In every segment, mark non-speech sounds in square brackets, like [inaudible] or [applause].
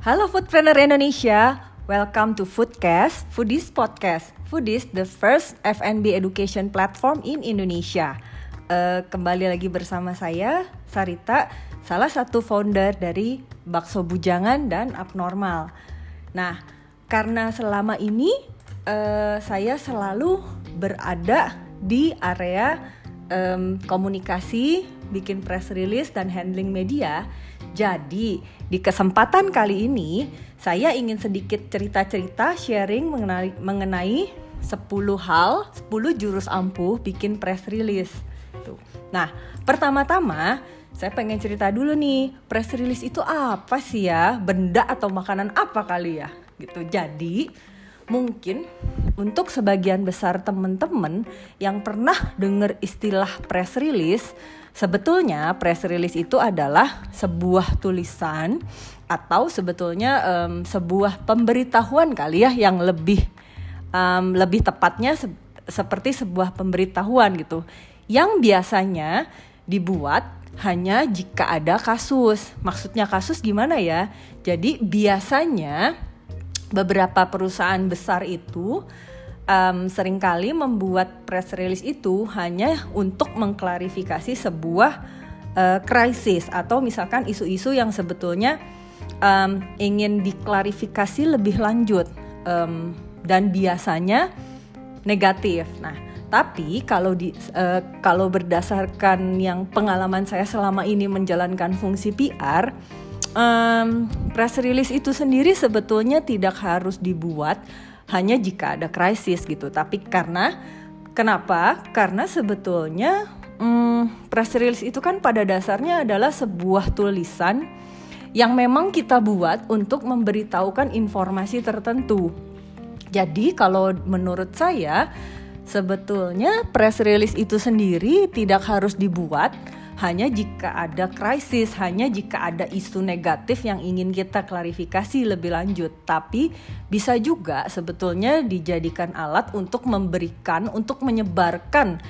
Halo Foodpreneur Indonesia, welcome to Foodcast, Foodies Podcast. Foodies, the first F&B education platform in Indonesia. Uh, kembali lagi bersama saya, Sarita, salah satu founder dari Bakso Bujangan dan Abnormal. Nah, karena selama ini uh, saya selalu berada di area um, komunikasi, bikin press release dan handling media, jadi, di kesempatan kali ini saya ingin sedikit cerita-cerita sharing mengenai mengenai 10 hal, 10 jurus ampuh bikin press release. Tuh. Nah, pertama-tama saya pengen cerita dulu nih, press release itu apa sih ya? Benda atau makanan apa kali ya? Gitu. Jadi, mungkin untuk sebagian besar teman-teman yang pernah dengar istilah press release, Sebetulnya press release itu adalah sebuah tulisan atau sebetulnya um, sebuah pemberitahuan kali ya yang lebih um, lebih tepatnya se seperti sebuah pemberitahuan gitu yang biasanya dibuat hanya jika ada kasus. Maksudnya kasus gimana ya? Jadi biasanya beberapa perusahaan besar itu um, sering kali membuat press release itu hanya untuk mengklarifikasi sebuah uh, krisis atau misalkan isu-isu yang sebetulnya um, ingin diklarifikasi lebih lanjut um, dan biasanya negatif. Nah, tapi kalau di uh, kalau berdasarkan yang pengalaman saya selama ini menjalankan fungsi PR, um, press release itu sendiri sebetulnya tidak harus dibuat hanya jika ada krisis gitu. Tapi karena kenapa? Karena sebetulnya hmm, press release itu kan pada dasarnya adalah sebuah tulisan yang memang kita buat untuk memberitahukan informasi tertentu. Jadi kalau menurut saya sebetulnya press release itu sendiri tidak harus dibuat hanya jika ada krisis, hanya jika ada isu negatif yang ingin kita klarifikasi lebih lanjut. Tapi bisa juga sebetulnya dijadikan alat untuk memberikan, untuk menyebarkan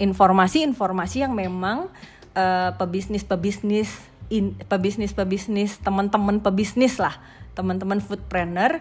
informasi-informasi yang memang uh, pebisnis-pebisnis in, pebisnis-pebisnis teman-teman pebisnis lah, teman-teman foodpreneur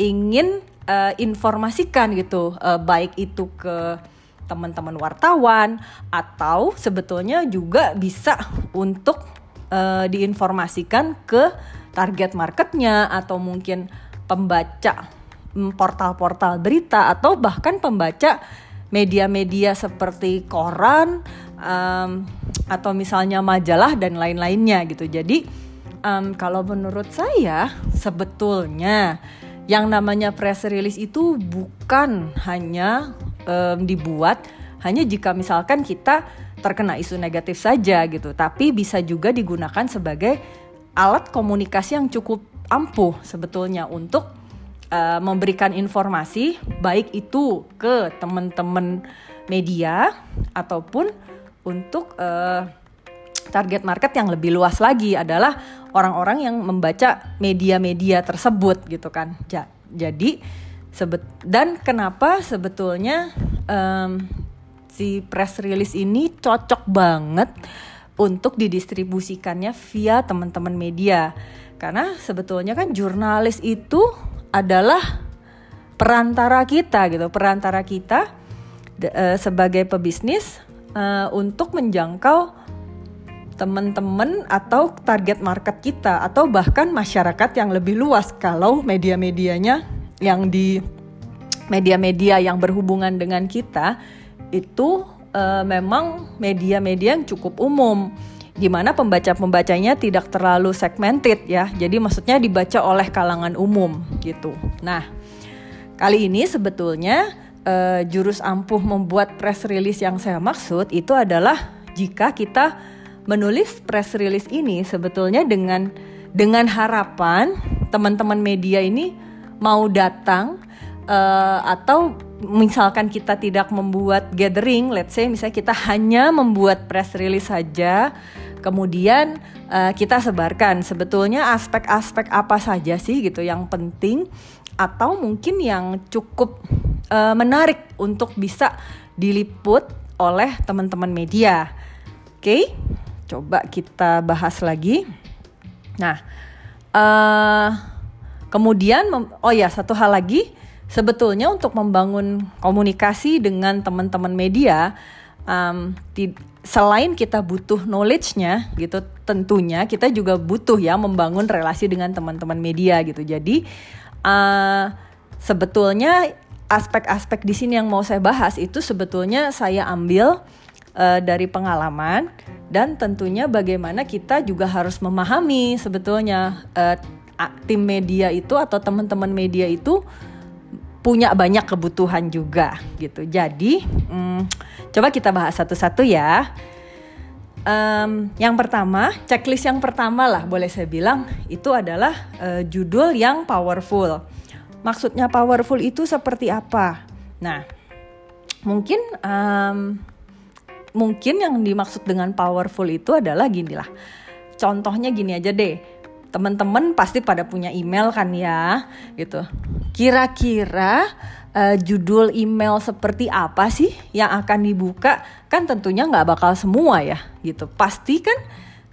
ingin uh, informasikan gitu, uh, baik itu ke teman-teman wartawan atau sebetulnya juga bisa untuk uh, diinformasikan ke target marketnya atau mungkin pembaca mm, portal-portal berita atau bahkan pembaca media-media seperti koran um, atau misalnya majalah dan lain-lainnya gitu. Jadi um, kalau menurut saya sebetulnya yang namanya press release itu bukan hanya um, dibuat hanya jika misalkan kita terkena isu negatif saja gitu, tapi bisa juga digunakan sebagai alat komunikasi yang cukup ampuh sebetulnya untuk uh, memberikan informasi baik itu ke teman-teman media ataupun untuk uh, target market yang lebih luas lagi adalah orang-orang yang membaca media-media tersebut gitu kan. Ja, jadi sebet dan kenapa sebetulnya um, si press release ini cocok banget untuk didistribusikannya via teman-teman media? Karena sebetulnya kan jurnalis itu adalah perantara kita gitu perantara kita uh, sebagai pebisnis uh, untuk menjangkau teman-teman atau target market kita atau bahkan masyarakat yang lebih luas kalau media-medianya yang di media-media yang berhubungan dengan kita itu uh, memang media-media yang cukup umum di mana pembaca-pembacanya tidak terlalu segmented ya. Jadi maksudnya dibaca oleh kalangan umum gitu. Nah, kali ini sebetulnya uh, jurus ampuh membuat press release yang saya maksud itu adalah jika kita menulis press release ini sebetulnya dengan dengan harapan teman-teman media ini mau datang uh, atau misalkan kita tidak membuat gathering, let's say misalnya kita hanya membuat press release saja, kemudian uh, kita sebarkan. Sebetulnya aspek-aspek apa saja sih gitu yang penting atau mungkin yang cukup uh, menarik untuk bisa diliput oleh teman-teman media. Oke, okay? coba kita bahas lagi. Nah, uh, kemudian oh ya satu hal lagi. Sebetulnya untuk membangun komunikasi dengan teman-teman media um, selain kita butuh knowledge-nya gitu tentunya kita juga butuh ya membangun relasi dengan teman-teman media gitu. Jadi uh, sebetulnya aspek-aspek di sini yang mau saya bahas itu sebetulnya saya ambil uh, dari pengalaman dan tentunya bagaimana kita juga harus memahami sebetulnya uh, tim media itu atau teman-teman media itu punya banyak kebutuhan juga gitu. Jadi hmm, coba kita bahas satu-satu ya. Um, yang pertama, checklist yang pertama lah boleh saya bilang itu adalah uh, judul yang powerful. Maksudnya powerful itu seperti apa? Nah, mungkin um, mungkin yang dimaksud dengan powerful itu adalah gini lah. Contohnya gini aja deh. Teman-teman pasti pada punya email kan ya, gitu. Kira-kira uh, judul email seperti apa sih yang akan dibuka? Kan tentunya nggak bakal semua ya, gitu. Pasti kan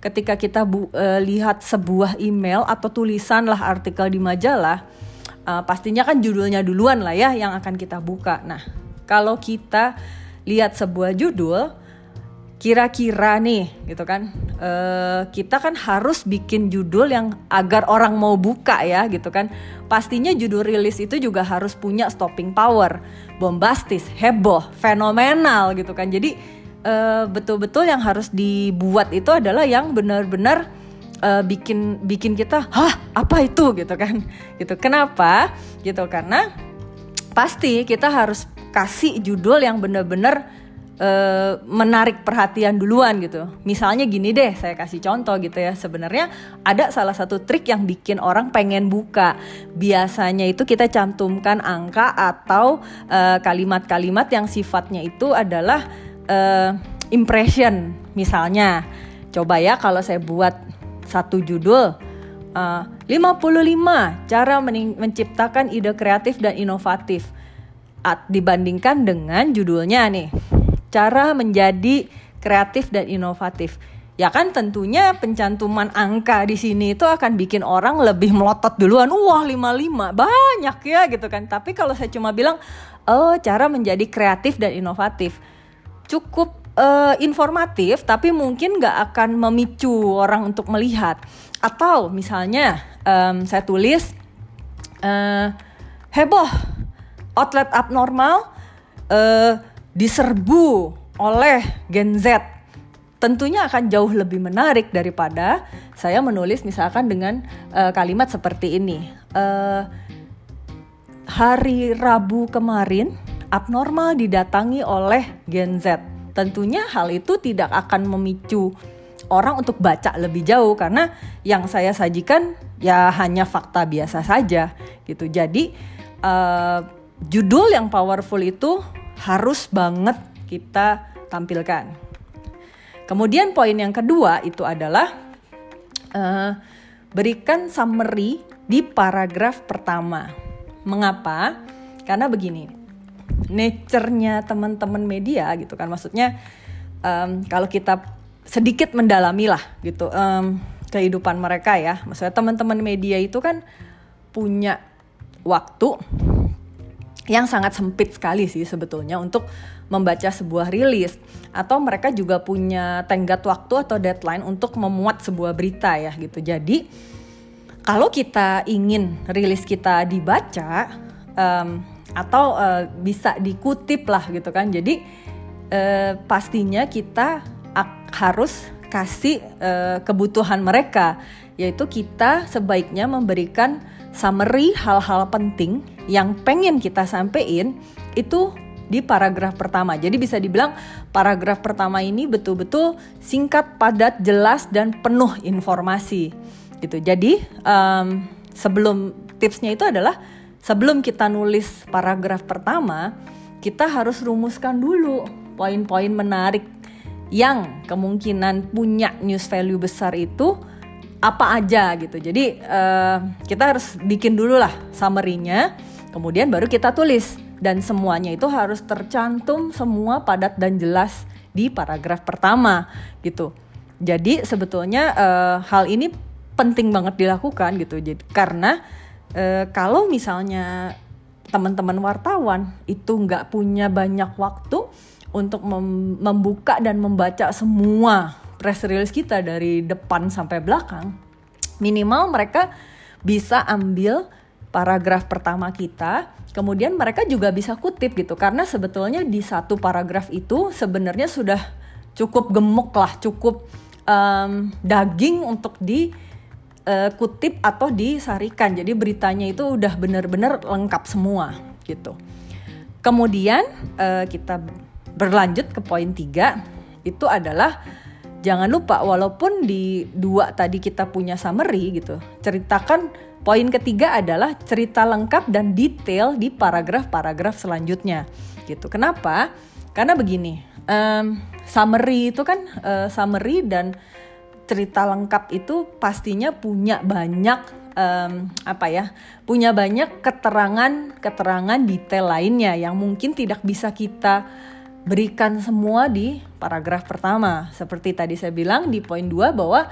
ketika kita bu, uh, lihat sebuah email atau tulisan lah artikel di majalah, uh, pastinya kan judulnya duluan lah ya yang akan kita buka. Nah, kalau kita lihat sebuah judul, kira-kira nih gitu kan? Uh, kita kan harus bikin judul yang agar orang mau buka ya gitu kan? Pastinya judul rilis itu juga harus punya stopping power. Bombastis heboh fenomenal gitu kan? Jadi uh, betul-betul yang harus dibuat itu adalah yang benar-benar uh, bikin bikin kita hah apa itu? gitu kan? [laughs] Gitu. Kenapa? Gitu karena pasti kita harus kasih judul yang benar-benar uh, menarik perhatian duluan gitu. Misalnya gini deh, saya kasih contoh gitu ya. Sebenarnya ada salah satu trik yang bikin orang pengen buka. Biasanya itu kita cantumkan angka atau eh, kalimat-kalimat uh, yang sifatnya itu adalah uh, impression. Misalnya, coba ya kalau saya buat satu judul uh, 55 cara menciptakan ide kreatif dan inovatif dibandingkan dengan judulnya nih cara menjadi kreatif dan inovatif. Ya kan tentunya pencantuman angka di sini itu akan bikin orang lebih melotot duluan. Wah 55 banyak ya gitu kan. Tapi kalau saya cuma bilang oh cara menjadi kreatif dan inovatif cukup uh, informatif tapi mungkin nggak akan memicu orang untuk melihat. Atau misalnya um, saya tulis uh, heboh outlet abnormal uh, diserbu oleh Gen Z tentunya akan jauh lebih menarik daripada saya menulis misalkan dengan uh, kalimat seperti ini. Uh, hari Rabu kemarin abnormal didatangi oleh Gen Z. Tentunya hal itu tidak akan memicu orang untuk baca lebih jauh karena yang saya sajikan ya hanya fakta biasa saja gitu. Jadi uh, judul yang powerful itu harus banget kita tampilkan. Kemudian poin yang kedua itu adalah uh, berikan summary di paragraf pertama. Mengapa? Karena begini, nature-nya teman-teman media gitu kan, maksudnya um, kalau kita sedikit mendalami lah gitu um, kehidupan mereka ya, maksudnya teman-teman media itu kan punya waktu yang sangat sempit sekali sih sebetulnya untuk membaca sebuah rilis atau mereka juga punya tenggat waktu atau deadline untuk memuat sebuah berita ya gitu. Jadi kalau kita ingin rilis kita dibaca um, atau uh, bisa dikutip lah gitu kan. Jadi uh, pastinya kita harus kasih uh, kebutuhan mereka yaitu kita sebaiknya memberikan summary hal-hal penting yang pengen kita sampein itu di paragraf pertama. Jadi bisa dibilang paragraf pertama ini betul-betul singkat, padat, jelas dan penuh informasi gitu. Jadi um, sebelum tipsnya itu adalah sebelum kita nulis paragraf pertama, kita harus rumuskan dulu poin-poin menarik yang kemungkinan punya news value besar itu apa aja gitu. Jadi uh, kita harus bikin dulu lah summary-nya, kemudian baru kita tulis dan semuanya itu harus tercantum semua padat dan jelas di paragraf pertama gitu. Jadi sebetulnya uh, hal ini penting banget dilakukan gitu. Jadi karena uh, kalau misalnya teman-teman wartawan itu nggak punya banyak waktu untuk mem membuka dan membaca semua press release kita dari depan sampai belakang, minimal mereka bisa ambil paragraf pertama kita, kemudian mereka juga bisa kutip gitu karena sebetulnya di satu paragraf itu sebenarnya sudah cukup gemuk lah, cukup um, daging untuk di uh, kutip atau disarikan. Jadi beritanya itu udah benar-benar lengkap semua gitu. Kemudian uh, kita berlanjut ke poin tiga itu adalah jangan lupa walaupun di dua tadi kita punya summary gitu ceritakan poin ketiga adalah cerita lengkap dan detail di paragraf-paragraf selanjutnya. Gitu. Kenapa? Karena begini um, summary itu kan uh, summary dan cerita lengkap itu pastinya punya banyak um, apa ya punya banyak keterangan keterangan detail lainnya yang mungkin tidak bisa kita berikan semua di paragraf pertama seperti tadi saya bilang di poin 2 bahwa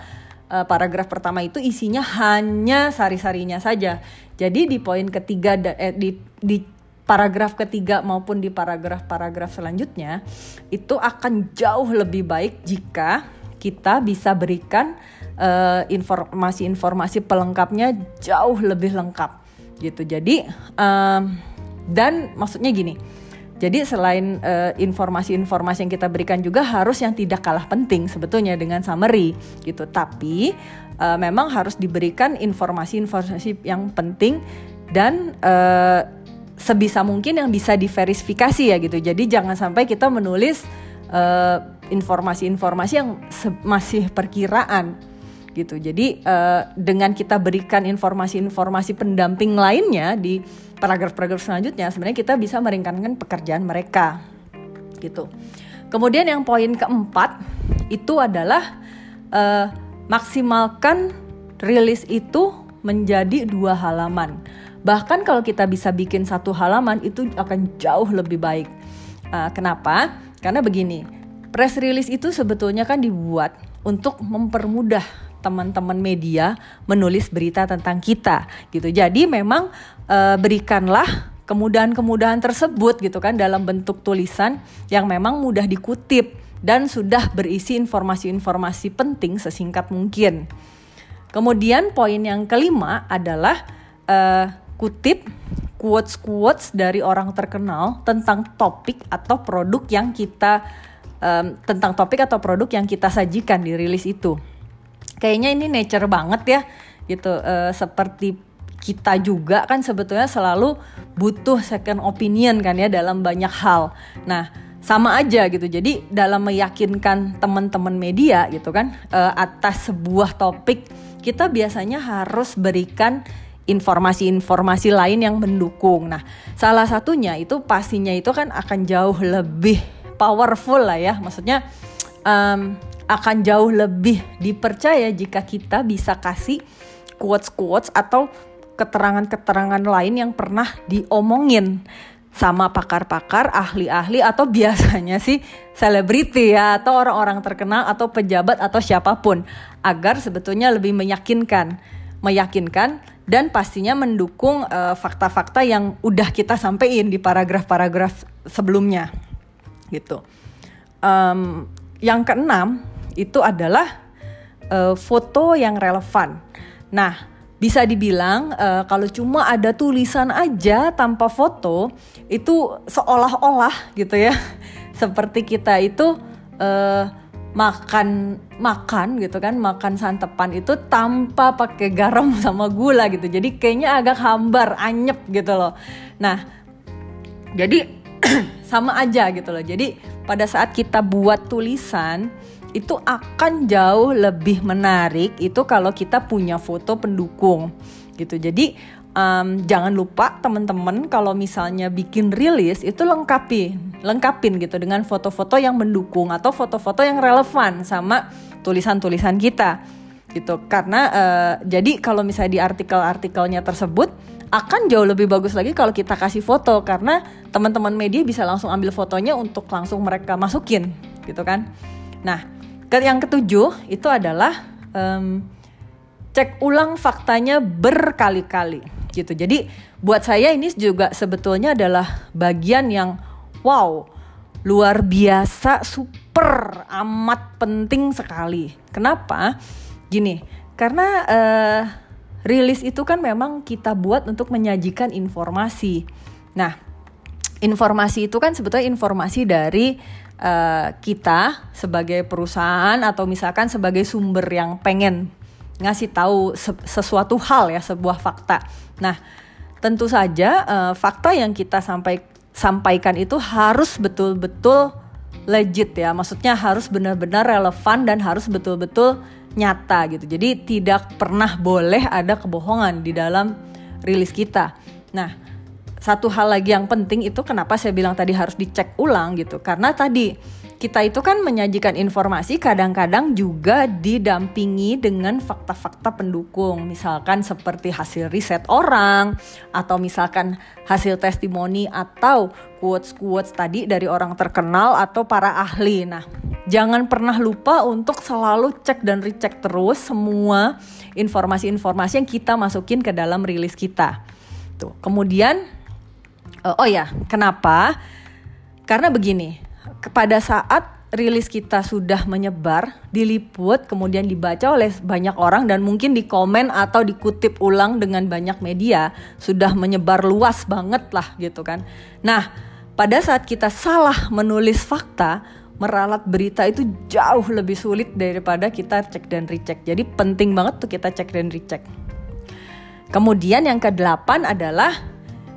uh, paragraf pertama itu isinya hanya sari-sarinya saja jadi di poin ketiga eh, di di paragraf ketiga maupun di paragraf-paragraf selanjutnya itu akan jauh lebih baik jika kita bisa berikan uh, informasi-informasi pelengkapnya jauh lebih lengkap gitu. Jadi um, dan maksudnya gini. Jadi selain uh, informasi-informasi yang kita berikan juga harus yang tidak kalah penting sebetulnya dengan summary gitu. Tapi uh, memang harus diberikan informasi-informasi yang penting dan uh, sebisa mungkin yang bisa diverifikasi ya gitu. Jadi jangan sampai kita menulis uh, informasi-informasi yang masih perkiraan gitu. Jadi uh, dengan kita berikan informasi-informasi pendamping lainnya di paragraf-paragraf selanjutnya, sebenarnya kita bisa meringankan pekerjaan mereka gitu. Kemudian yang poin keempat itu adalah uh, maksimalkan rilis itu menjadi dua halaman. Bahkan kalau kita bisa bikin satu halaman itu akan jauh lebih baik. Uh, kenapa? Karena begini, Press release itu sebetulnya kan dibuat untuk mempermudah teman-teman media menulis berita tentang kita gitu. Jadi memang e, berikanlah kemudahan-kemudahan tersebut gitu kan dalam bentuk tulisan yang memang mudah dikutip dan sudah berisi informasi-informasi penting sesingkat mungkin. Kemudian poin yang kelima adalah e, kutip quotes-quotes dari orang terkenal tentang topik atau produk yang kita um, tentang topik atau produk yang kita sajikan di rilis itu. Kayaknya ini nature banget ya, gitu. Uh, seperti kita juga kan sebetulnya selalu butuh second opinion kan ya dalam banyak hal. Nah, sama aja gitu. Jadi dalam meyakinkan teman-teman media gitu kan uh, atas sebuah topik, kita biasanya harus berikan informasi-informasi lain yang mendukung. Nah, salah satunya itu pastinya itu kan akan jauh lebih powerful lah ya maksudnya um, akan jauh lebih dipercaya jika kita bisa kasih quotes-quotes atau keterangan-keterangan lain yang pernah diomongin sama pakar-pakar, ahli-ahli atau biasanya sih selebriti ya atau orang-orang terkenal atau pejabat atau siapa pun agar sebetulnya lebih meyakinkan, meyakinkan dan pastinya mendukung eh, fakta-fakta uh, yang udah kita sampaikan di paragraf-paragraf sebelumnya gitu. Um, yang keenam itu adalah uh, foto yang relevan. Nah, bisa dibilang uh, kalau cuma ada tulisan aja tanpa foto itu seolah-olah gitu ya, [laughs] seperti kita itu uh, makan makan gitu kan makan santapan itu tanpa pakai garam [laughs] sama gula gitu jadi kayaknya agak hambar anyep gitu loh nah jadi [clears throat] sama aja gitu loh. Jadi pada saat kita buat tulisan itu akan jauh lebih menarik itu kalau kita punya foto pendukung gitu. Jadi um, jangan lupa teman-teman kalau misalnya bikin rilis itu lengkapi, lengkapin gitu dengan foto-foto yang mendukung atau foto-foto yang relevan sama tulisan-tulisan kita gitu. Karena uh, jadi kalau misalnya di artikel-artikelnya tersebut akan jauh lebih bagus lagi kalau kita kasih foto karena teman-teman media bisa langsung ambil fotonya untuk langsung mereka masukin gitu kan. Nah, yang ketujuh itu adalah um, cek ulang faktanya berkali-kali gitu. Jadi buat saya ini juga sebetulnya adalah bagian yang wow, luar biasa, super amat penting sekali. Kenapa? Gini, karena uh, rilis itu kan memang kita buat untuk menyajikan informasi. Nah, informasi itu kan sebetulnya informasi dari uh, kita sebagai perusahaan atau misalkan sebagai sumber yang pengen ngasih tahu sesuatu hal ya sebuah fakta. Nah, tentu saja uh, fakta yang kita sampai sampaikan itu harus betul-betul legit ya. Maksudnya harus benar-benar relevan dan harus betul-betul nyata gitu. Jadi tidak pernah boleh ada kebohongan di dalam rilis kita. Nah, satu hal lagi yang penting itu kenapa saya bilang tadi harus dicek ulang gitu. Karena tadi kita itu kan menyajikan informasi kadang-kadang juga didampingi dengan fakta-fakta pendukung. Misalkan seperti hasil riset orang atau misalkan hasil testimoni atau quotes-quotes tadi dari orang terkenal atau para ahli. Nah jangan pernah lupa untuk selalu cek dan recheck terus semua informasi-informasi yang kita masukin ke dalam rilis kita. Tuh kemudian oh ya kenapa karena begini pada saat rilis kita sudah menyebar, diliput, kemudian dibaca oleh banyak orang dan mungkin dikomen atau dikutip ulang dengan banyak media, sudah menyebar luas banget lah gitu kan. Nah, pada saat kita salah menulis fakta, meralat berita itu jauh lebih sulit daripada kita cek dan recheck. Jadi penting banget tuh kita cek dan recheck. Kemudian yang kedelapan adalah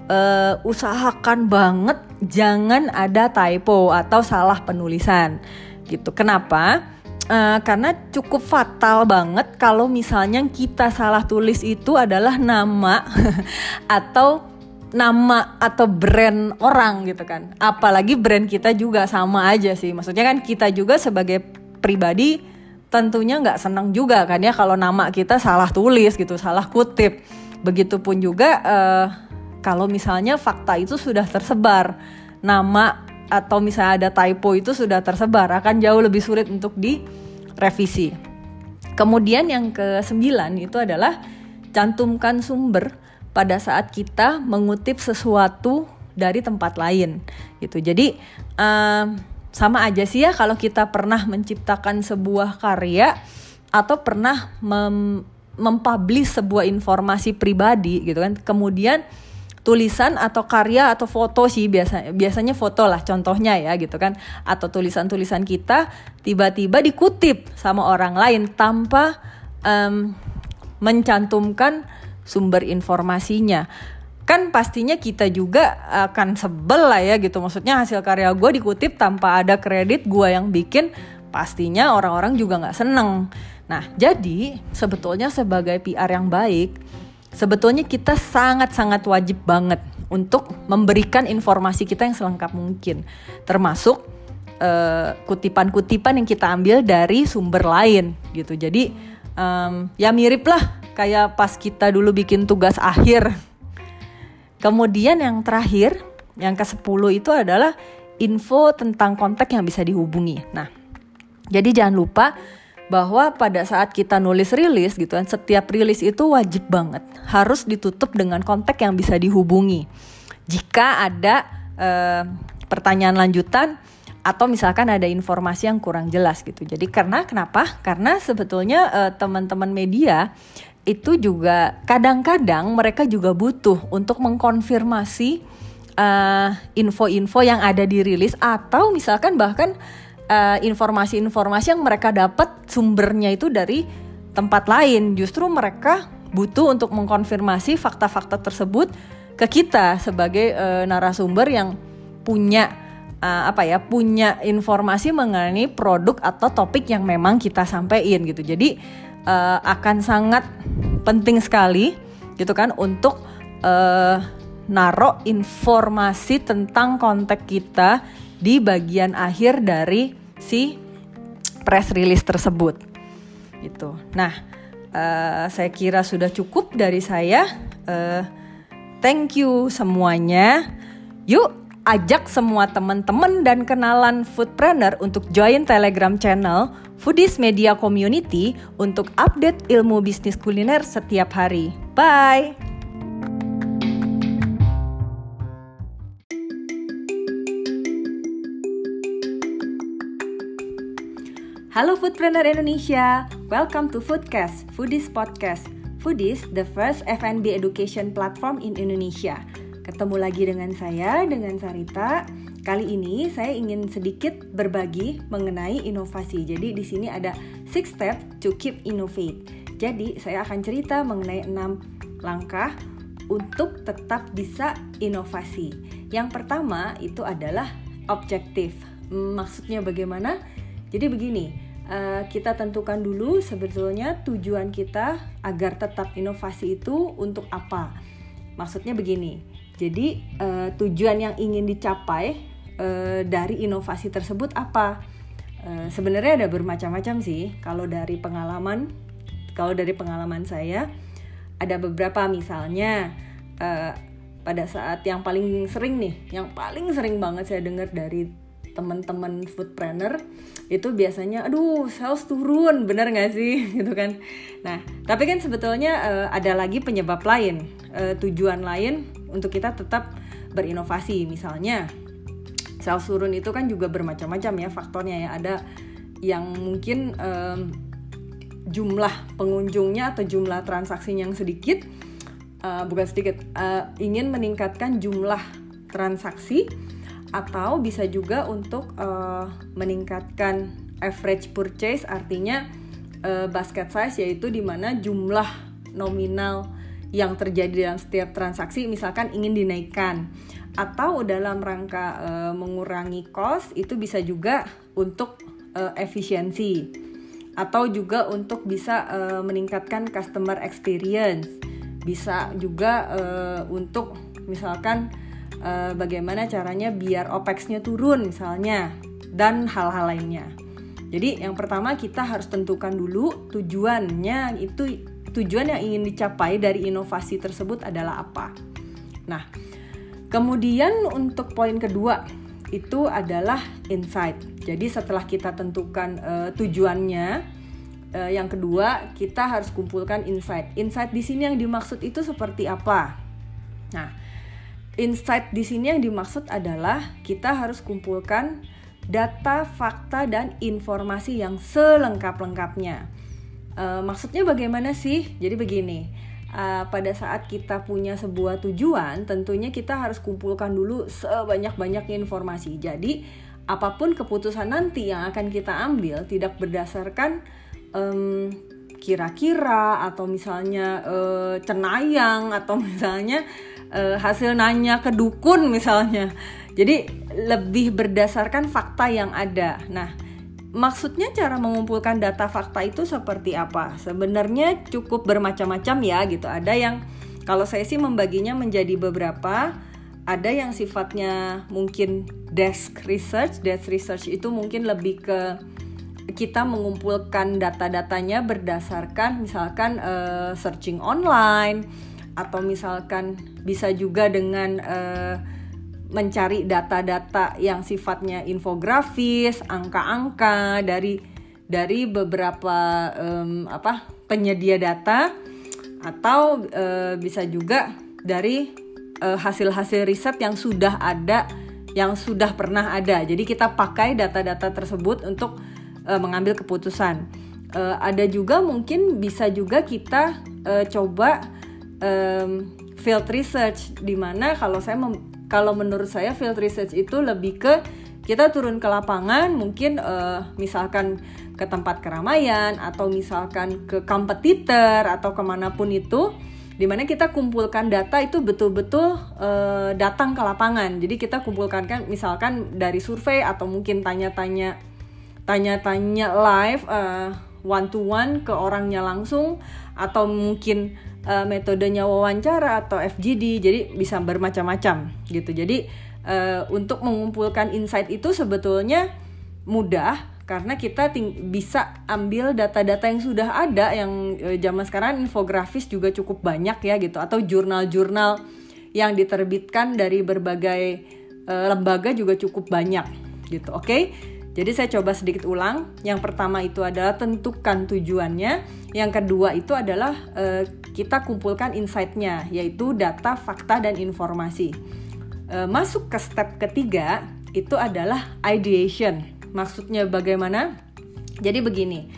uh, usahakan banget jangan ada typo atau salah penulisan gitu. Kenapa? Uh, karena cukup fatal banget kalau misalnya kita salah tulis itu adalah nama [laughs] atau nama atau brand orang gitu kan. Apalagi brand kita juga sama aja sih. Maksudnya kan kita juga sebagai pribadi tentunya nggak senang juga kan ya kalau nama kita salah tulis gitu, salah kutip. Begitupun juga uh, kalau misalnya fakta itu sudah tersebar, nama atau misalnya ada typo itu sudah tersebar akan jauh lebih sulit untuk direvisi. Kemudian yang ke sembilan itu adalah cantumkan sumber pada saat kita mengutip sesuatu dari tempat lain gitu. Jadi um, sama aja sih ya kalau kita pernah menciptakan sebuah karya atau pernah mem mempublish sebuah informasi pribadi gitu kan. Kemudian tulisan atau karya atau foto sih biasa biasanya foto lah contohnya ya gitu kan. Atau tulisan-tulisan kita tiba-tiba dikutip sama orang lain tanpa um, mencantumkan sumber informasinya. Kan pastinya kita juga akan sebel lah ya gitu. Maksudnya hasil karya gue dikutip tanpa ada kredit gue yang bikin pastinya orang-orang juga nggak seneng. Nah jadi sebetulnya sebagai PR yang baik sebetulnya kita sangat-sangat wajib banget untuk memberikan informasi kita yang selengkap mungkin, termasuk uh, kutipan-kutipan yang kita ambil dari sumber lain gitu. Jadi um, ya mirip lah kayak pas kita dulu bikin tugas akhir. Kemudian yang terakhir, yang ke-10 itu adalah info tentang kontak yang bisa dihubungi. Nah, jadi jangan lupa bahwa pada saat kita nulis rilis gitu kan setiap rilis itu wajib banget. Harus ditutup dengan kontak yang bisa dihubungi. Jika ada uh, pertanyaan lanjutan atau misalkan ada informasi yang kurang jelas gitu. Jadi karena kenapa? Karena sebetulnya uh, teman-teman media itu juga kadang-kadang mereka juga butuh untuk mengkonfirmasi eh, info-info uh, yang ada di rilis atau misalkan bahkan Eh, informasi-informasi uh, yang mereka dapat sumbernya itu dari tempat lain. Justru mereka butuh untuk mengkonfirmasi fakta-fakta tersebut ke kita sebagai uh, narasumber yang punya uh, apa ya punya informasi mengenai produk atau topik yang memang kita sampaikan gitu. Jadi uh, akan sangat penting sekali gitu kan untuk uh, naruh informasi tentang kontak kita di bagian akhir dari si press release tersebut. Gitu. Nah, uh, saya kira sudah cukup dari saya. Uh, thank you semuanya. Yuk ajak semua teman-teman dan kenalan foodpreneur untuk join Telegram channel Foodies Media Community untuk update ilmu bisnis kuliner setiap hari. Bye. Halo Foodpreneur Indonesia, welcome to Foodcast, Foodies Podcast. Foodies, the first F&B education platform in Indonesia. Ketemu lagi dengan saya, dengan Sarita. Kali ini saya ingin sedikit berbagi mengenai inovasi. Jadi di sini ada six step to keep innovate. Jadi saya akan cerita mengenai enam langkah untuk tetap bisa inovasi. Yang pertama itu adalah objektif. Maksudnya bagaimana? Jadi begini, eh, kita tentukan dulu sebetulnya tujuan kita agar tetap inovasi itu untuk apa. Maksudnya begini, jadi uh, tujuan yang ingin dicapai uh, dari inovasi tersebut apa? Sebenarnya ada bermacam-macam sih. Kalau dari pengalaman, kalau dari pengalaman saya ada beberapa misalnya pada saat yang paling sering nih, yang paling sering banget saya dengar dari teman-teman foodpreneur itu biasanya aduh sales turun. Bener nggak sih? [laughs] Gitu kan. Nah tapi kan sebetulnya uh, ada lagi penyebab lain. Uh, tujuan lain untuk kita tetap berinovasi. Misalnya sales turun itu kan juga bermacam-macam ya faktornya ya. Ada yang mungkin um, jumlah pengunjungnya atau jumlah transaksinya yang sedikit uh, bukan sedikit uh, ingin meningkatkan jumlah transaksi atau bisa juga untuk uh, meningkatkan average purchase artinya uh, basket size yaitu di mana jumlah nominal yang terjadi dalam setiap transaksi misalkan ingin dinaikkan. Atau dalam rangka uh, mengurangi cost itu bisa juga untuk uh, efisiensi. Atau juga untuk bisa uh, meningkatkan customer experience. Bisa juga uh, untuk misalkan uh, bagaimana caranya biar OPEX-nya turun misalnya dan hal-hal lainnya. Jadi yang pertama kita harus tentukan dulu tujuannya itu tujuan yang ingin dicapai dari inovasi tersebut adalah apa. Nah, kemudian untuk poin kedua itu adalah insight. Jadi setelah kita tentukan uh, tujuannya, uh, yang kedua kita harus kumpulkan insight. Insight di sini yang dimaksud itu seperti apa? Nah, insight di sini yang dimaksud adalah kita harus kumpulkan data, fakta, dan informasi yang selengkap-lengkapnya. Uh, maksudnya bagaimana sih? Jadi begini, uh, pada saat kita punya sebuah tujuan, tentunya kita harus kumpulkan dulu sebanyak-banyaknya informasi. Jadi apa pun keputusan nanti yang akan kita ambil tidak berdasarkan um, kira-kira atau misalnya uh, cenayang atau [laughs] misalnya uh, hasil nanya ke dukun misalnya. Jadi lebih berdasarkan fakta yang ada. Nah, maksudnya cara mengumpulkan data fakta itu seperti apa? Sebenarnya cukup bermacam-macam ya gitu. Ada yang kalau saya sih membaginya menjadi beberapa. Ada yang sifatnya mungkin desk research. Desk research itu mungkin lebih ke kita mengumpulkan data-datanya berdasarkan misalkan uh, searching online atau misalkan bisa juga dengan uh, mencari data-data yang sifatnya infografis, angka-angka dari dari beberapa um, apa penyedia data atau uh, bisa juga dari uh, hasil-hasil riset yang sudah ada yang sudah pernah ada. Jadi kita pakai data-data tersebut untuk uh, mengambil keputusan. Uh, ada juga mungkin bisa juga kita uh, coba um, field research di mana kalau saya kalau menurut saya field research itu lebih ke kita turun ke lapangan mungkin uh, misalkan ke tempat keramaian atau misalkan ke kompetitor atau ke mana pun itu di mana kita kumpulkan data itu betul-betul uh, datang ke lapangan. Jadi kita kumpulkan kan misalkan dari survei atau mungkin tanya-tanya tanya-tanya live uh, one to one ke orangnya langsung atau mungkin uh, metodenya wawancara atau FGD jadi bisa bermacam-macam gitu jadi uh, untuk mengumpulkan insight itu sebetulnya mudah karena kita bisa ambil data-data yang sudah ada yang uh, zaman sekarang infografis juga cukup banyak ya gitu atau jurnal-jurnal yang diterbitkan dari berbagai uh, lembaga juga cukup banyak gitu oke okay? Jadi saya coba sedikit ulang. Yang pertama itu adalah tentukan tujuannya. Yang kedua itu adalah uh, kita kumpulkan insight-nya yaitu data fakta dan informasi. Uh, masuk ke step ketiga itu adalah ideation. Maksudnya bagaimana? Jadi begini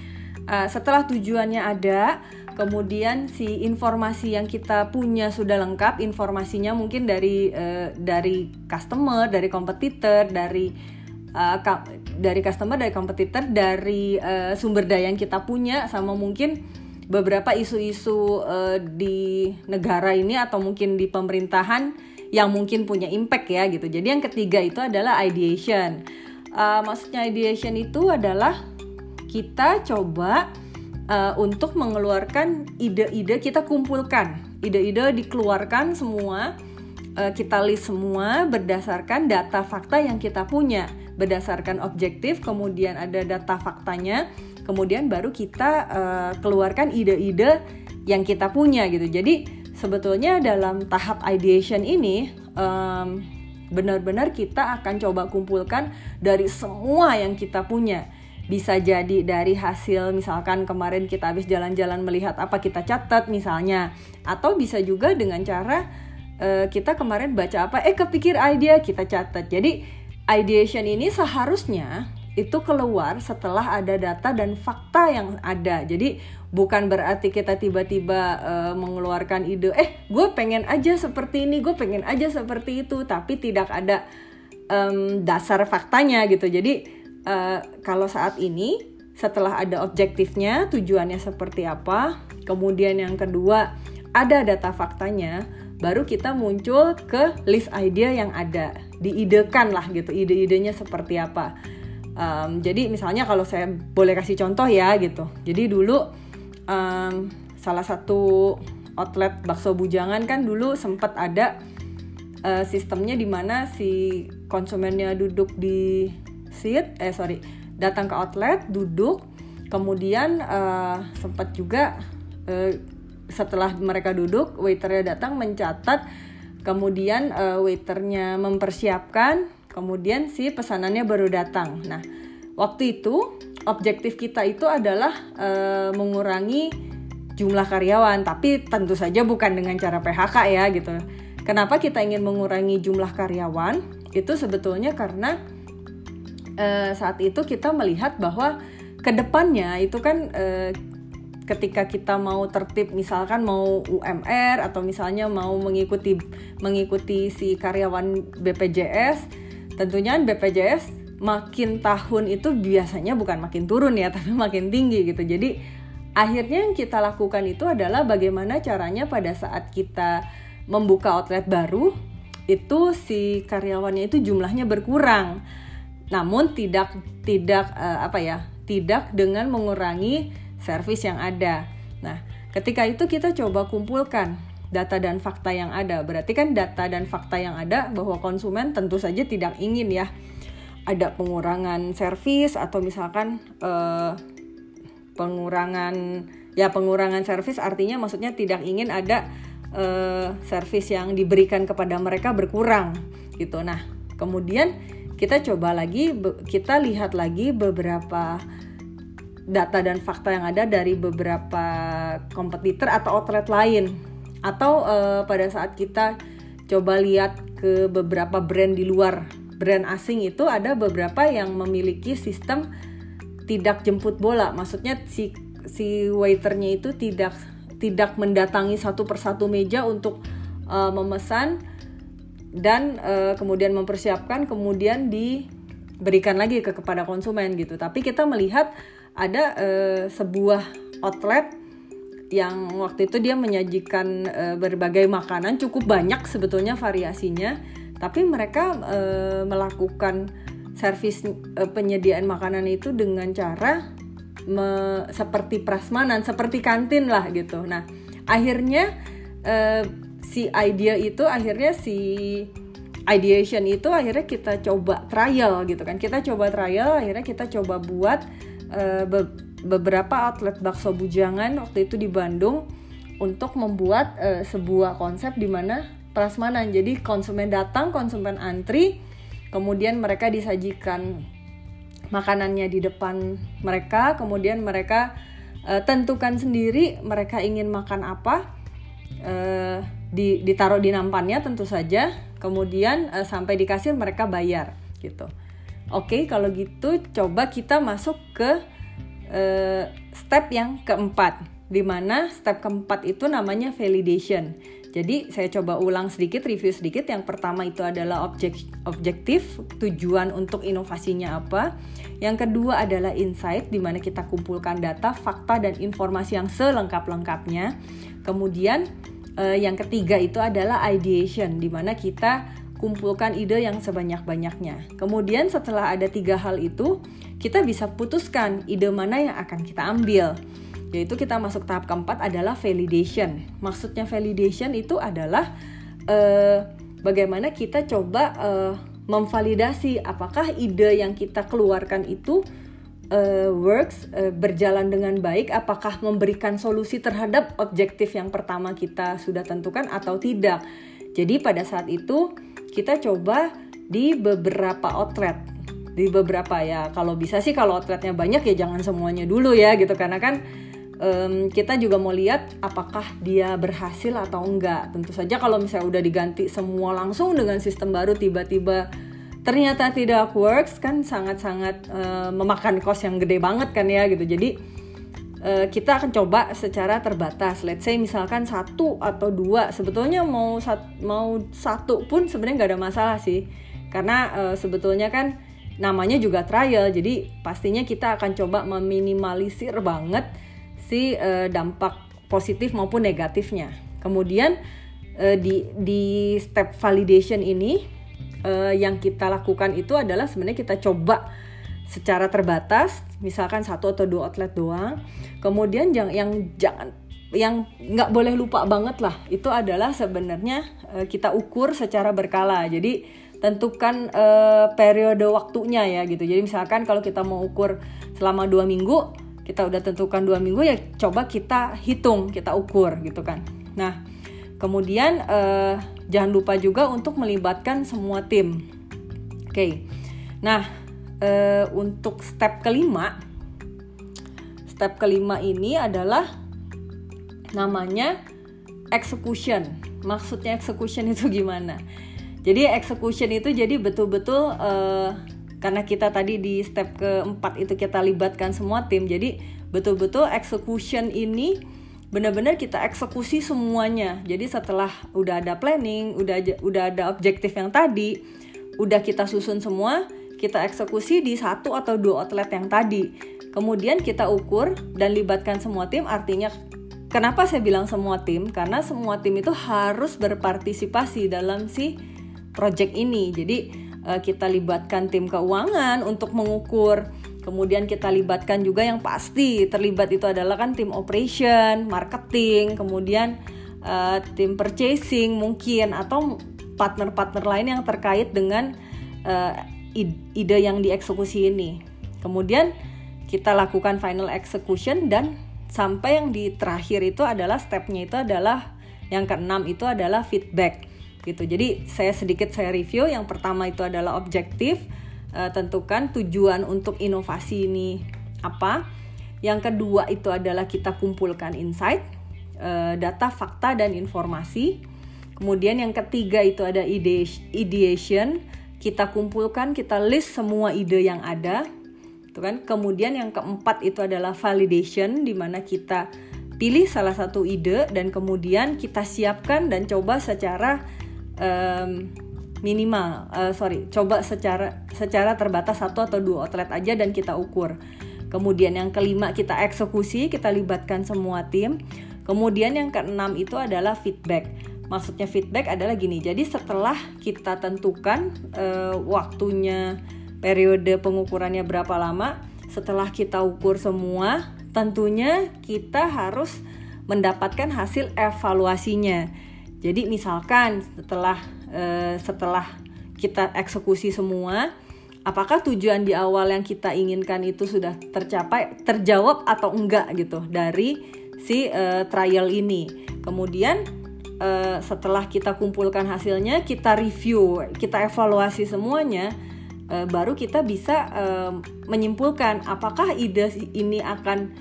uh, setelah tujuannya ada kemudian si informasi yang kita punya sudah lengkap informasinya mungkin dari dari customer dari kompetitor dari uh, dari customer dari kompetitor dari uh, sumber daya yang kita punya sama mungkin beberapa isu-isu uh, di negara ini atau mungkin di pemerintahan yang mungkin punya impact ya gitu. Jadi yang ketiga itu adalah ideation. Uh, maksudnya ideation itu adalah kita coba uh, untuk mengeluarkan ide-ide kita kumpulkan. Ide-ide dikeluarkan semua kita list semua berdasarkan data fakta yang kita punya berdasarkan objektif kemudian ada data faktanya kemudian baru kita uh, keluarkan ide-ide yang kita punya gitu. Jadi sebetulnya dalam tahap ideation ini um, benar-benar kita akan coba kumpulkan dari semua yang kita punya. Bisa jadi dari hasil misalkan kemarin kita habis jalan-jalan melihat apa kita catat misalnya. Atau bisa juga dengan cara uh, kita kemarin baca apa eh kepikir ide kita catat. Jadi ideation ini seharusnya itu keluar setelah ada data dan fakta yang ada. Jadi bukan berarti kita tiba-tiba uh, mengeluarkan ide eh gue pengen aja seperti ini gue pengen aja seperti itu tapi tidak ada um, dasar faktanya gitu. Jadi uh, kalau saat ini setelah ada objektifnya tujuannya seperti apa kemudian yang kedua ada data faktanya baru kita muncul ke list idea yang ada diidekan lah gitu ide-idenya seperti apa. Um, jadi misalnya kalau saya boleh kasih contoh ya gitu. Jadi dulu um, salah satu outlet bakso bujangan kan dulu sempat ada uh, sistemnya di mana si konsumennya duduk di seat eh sorry datang ke outlet duduk kemudian uh, sempat juga uh, setelah mereka duduk waiternya datang mencatat kemudian uh, waiternya mempersiapkan kemudian si pesanannya baru datang. Nah waktu itu objektif kita itu adalah uh, mengurangi jumlah karyawan tapi tentu saja bukan dengan cara PHK ya gitu. Kenapa kita ingin mengurangi jumlah karyawan? Itu sebetulnya karena uh, saat itu kita melihat bahwa ke depannya itu kan uh, ketika kita mau tertib misalkan mau UMR atau misalnya mau mengikuti mengikuti si karyawan BPJS tentunya BPJS makin tahun itu biasanya bukan makin turun ya [laughs] tapi makin tinggi gitu. Jadi akhirnya yang kita lakukan itu adalah bagaimana caranya pada saat kita membuka outlet baru itu si karyawannya itu jumlahnya berkurang. Namun tidak tidak uh, apa ya tidak dengan mengurangi servis yang ada. Nah, ketika itu kita coba kumpulkan data dan fakta yang ada. Berarti kan data dan fakta yang ada bahwa konsumen tentu saja tidak ingin ya ada pengurangan servis atau misalkan uh, pengurangan ya pengurangan servis artinya maksudnya tidak ingin ada uh, servis yang diberikan kepada mereka berkurang gitu. Nah, kemudian kita coba lagi kita lihat lagi beberapa data dan fakta yang ada dari beberapa kompetitor atau outlet lain. Atau uh, pada saat kita coba lihat ke beberapa brand di luar. Brand asing itu ada beberapa yang memiliki sistem tidak jemput bola. Maksudnya si si waiternya itu tidak tidak mendatangi satu persatu meja untuk uh, memesan dan uh, kemudian mempersiapkan kemudian diberikan lagi ke kepada konsumen gitu. Tapi kita melihat ada uh, sebuah outlet yang waktu itu dia menyajikan uh, berbagai makanan cukup banyak sebetulnya variasinya tapi mereka uh, melakukan servis uh, penyediaan makanan itu dengan cara me, seperti prasmanan seperti kantin lah gitu. Nah akhirnya uh, si idea itu akhirnya si ideation itu akhirnya kita coba trial gitu kan. Kita coba trial akhirnya kita coba buat uh, be beberapa outlet bakso bujangan waktu itu di Bandung untuk membuat uh, sebuah konsep di mana prasmanan jadi konsumen datang konsumen antri kemudian mereka disajikan makanannya di depan mereka, kemudian mereka uh, tentukan sendiri mereka ingin makan apa, uh, di, ditaruh di nampannya tentu saja, kemudian uh, sampai dikasih mereka bayar gitu. Oke, kalau gitu coba kita masuk ke uh, step yang keempat, di mana step keempat itu namanya validation. Jadi saya coba ulang sedikit, review sedikit. Yang pertama itu adalah objek, objektif, tujuan untuk inovasinya apa. Yang kedua adalah insight, di mana kita kumpulkan data, fakta, dan informasi yang selengkap-lengkapnya. Kemudian eh, yang ketiga itu adalah ideation, di mana kita kumpulkan ide yang sebanyak-banyaknya. Kemudian setelah ada tiga hal itu, kita bisa putuskan ide mana yang akan kita ambil yaitu kita masuk tahap keempat adalah validation. Maksudnya validation itu adalah uh, bagaimana kita coba uh, memvalidasi apakah ide yang kita keluarkan itu uh, works uh, berjalan dengan baik, apakah memberikan solusi terhadap objektif yang pertama kita sudah tentukan atau tidak. Jadi pada saat itu kita coba di beberapa outlet di beberapa ya kalau bisa sih kalau outletnya banyak ya jangan semuanya dulu ya gitu karena kan um, kita juga mau lihat apakah dia berhasil atau enggak. Tentu saja kalau misalnya udah diganti semua langsung dengan sistem baru tiba-tiba ternyata tidak works kan sangat-sangat uh, memakan cost yang gede banget kan ya gitu. Jadi uh, kita akan coba secara terbatas. Let's say misalkan satu atau dua. Sebetulnya mau sat mau satu pun sebenarnya nggak ada masalah sih. Karena uh, sebetulnya kan namanya juga trial. Jadi pastinya kita akan coba meminimalisir banget si uh, dampak positif maupun negatifnya. Kemudian uh, di di step validation ini uh, yang kita lakukan itu adalah sebenarnya kita coba secara terbatas, misalkan satu atau dua outlet doang. Kemudian yang yang jangan yang nggak boleh lupa banget lah itu adalah sebenarnya uh, kita ukur secara berkala. Jadi tentukan uh, periode waktunya ya gitu. Jadi misalkan kalau kita mau ukur selama dua minggu, kita udah tentukan dua minggu ya coba kita hitung kita ukur gitu kan nah kemudian uh, jangan lupa juga untuk melibatkan semua tim oke okay. nah uh, untuk step kelima step kelima ini adalah namanya execution. Maksudnya execution itu gimana? Jadi execution itu jadi betul-betul uh, karena kita tadi di step keempat itu kita libatkan semua tim jadi betul-betul execution ini benar-benar kita eksekusi semuanya. Jadi setelah udah ada planning udah udah ada objektif yang tadi udah kita susun semua kita eksekusi di satu atau dua outlet yang tadi. Kemudian kita ukur dan libatkan semua tim artinya kenapa saya bilang semua tim? Karena semua tim itu harus berpartisipasi dalam si project ini. Jadi uh, kita libatkan tim keuangan untuk mengukur. Kemudian kita libatkan juga yang pasti terlibat itu adalah kan tim operation marketing kemudian uh, tim purchasing mungkin atau partner-partner lain yang terkait dengan uh, ide yang dieksekusi ini kemudian kita lakukan final execution dan sampai yang di terakhir itu adalah stepnya itu adalah yang keenam itu adalah feedback gitu. Jadi saya sedikit saya review. Yang pertama itu adalah objektif, uh, tentukan tujuan untuk inovasi ini apa. Yang kedua itu adalah kita kumpulkan insight, uh, data, fakta dan informasi. Kemudian yang ketiga itu ada ide ideation, kita kumpulkan, kita list semua ide yang ada. Itu kan. Kemudian yang keempat itu adalah validation di mana kita pilih salah satu ide dan kemudian kita siapkan dan coba secara um, minimal uh, sorry coba secara secara terbatas satu atau dua outlet aja dan kita ukur kemudian yang kelima kita eksekusi kita libatkan semua tim kemudian yang keenam itu adalah feedback maksudnya feedback adalah gini jadi setelah kita tentukan uh, waktunya periode pengukurannya berapa lama setelah kita ukur semua tentunya kita harus mendapatkan hasil evaluasinya jadi misalkan setelah uh, setelah kita eksekusi semua, apakah tujuan di awal yang kita inginkan itu sudah tercapai, terjawab atau enggak gitu dari si uh, trial ini. Kemudian uh, setelah kita kumpulkan hasilnya kita review kita evaluasi semuanya uh, baru kita bisa uh, menyimpulkan apakah ide ini akan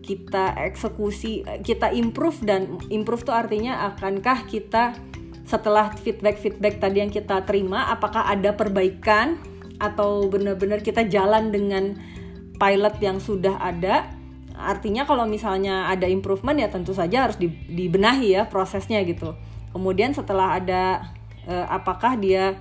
kita eksekusi kita improve dan improve itu artinya akankah kita setelah feedback feedback tadi yang kita terima apakah ada perbaikan atau benar-benar kita jalan dengan pilot yang sudah ada artinya kalau misalnya ada improvement ya tentu saja harus dibenahi ya prosesnya gitu. Kemudian setelah ada eh, apakah dia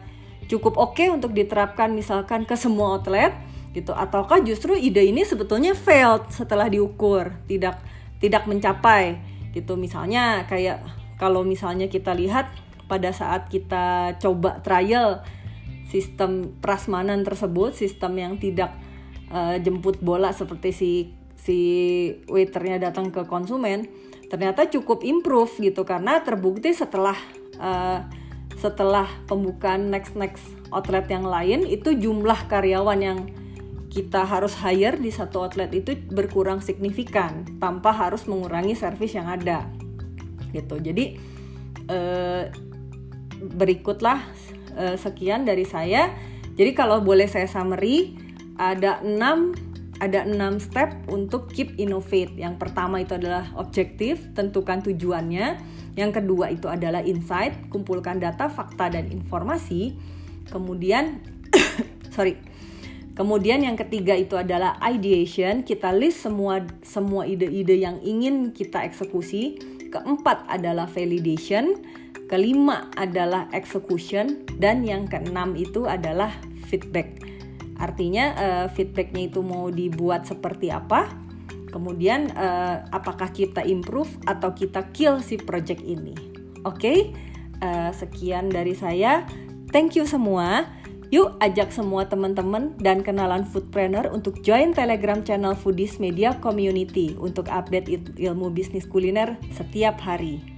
cukup oke okay untuk diterapkan misalkan ke semua outlet gitu ataukah justru ide ini sebetulnya failed setelah diukur tidak tidak mencapai gitu. Misalnya kayak kalau misalnya kita lihat pada saat kita coba trial sistem prasmanan tersebut sistem yang tidak uh, jemput bola seperti si si waiternya datang ke konsumen ternyata cukup improve gitu karena terbukti setelah uh, setelah pembukaan next next outlet yang lain itu jumlah karyawan yang kita harus hire di satu outlet itu berkurang signifikan tanpa harus mengurangi service yang ada gitu. Jadi uh, berikutlah uh, sekian dari saya. Jadi kalau boleh saya summary ada enam ada enam step untuk keep innovate. Yang pertama itu adalah objektif, tentukan tujuannya. Yang kedua itu adalah insight, kumpulkan data, fakta dan informasi. Kemudian [coughs] sorry. Kemudian yang ketiga itu adalah ideation, kita list semua semua ide-ide yang ingin kita eksekusi. Keempat adalah validation, kelima adalah execution dan yang keenam itu adalah feedback. Artinya uh, feedbacknya itu mau dibuat seperti apa, kemudian uh, apakah kita improve atau kita kill si project ini. Oke, okay? uh, eh, sekian dari saya. Thank you semua. Yuk ajak semua teman-teman dan kenalan foodpreneur untuk join Telegram channel Foodies Media Community untuk update ilmu bisnis kuliner setiap hari.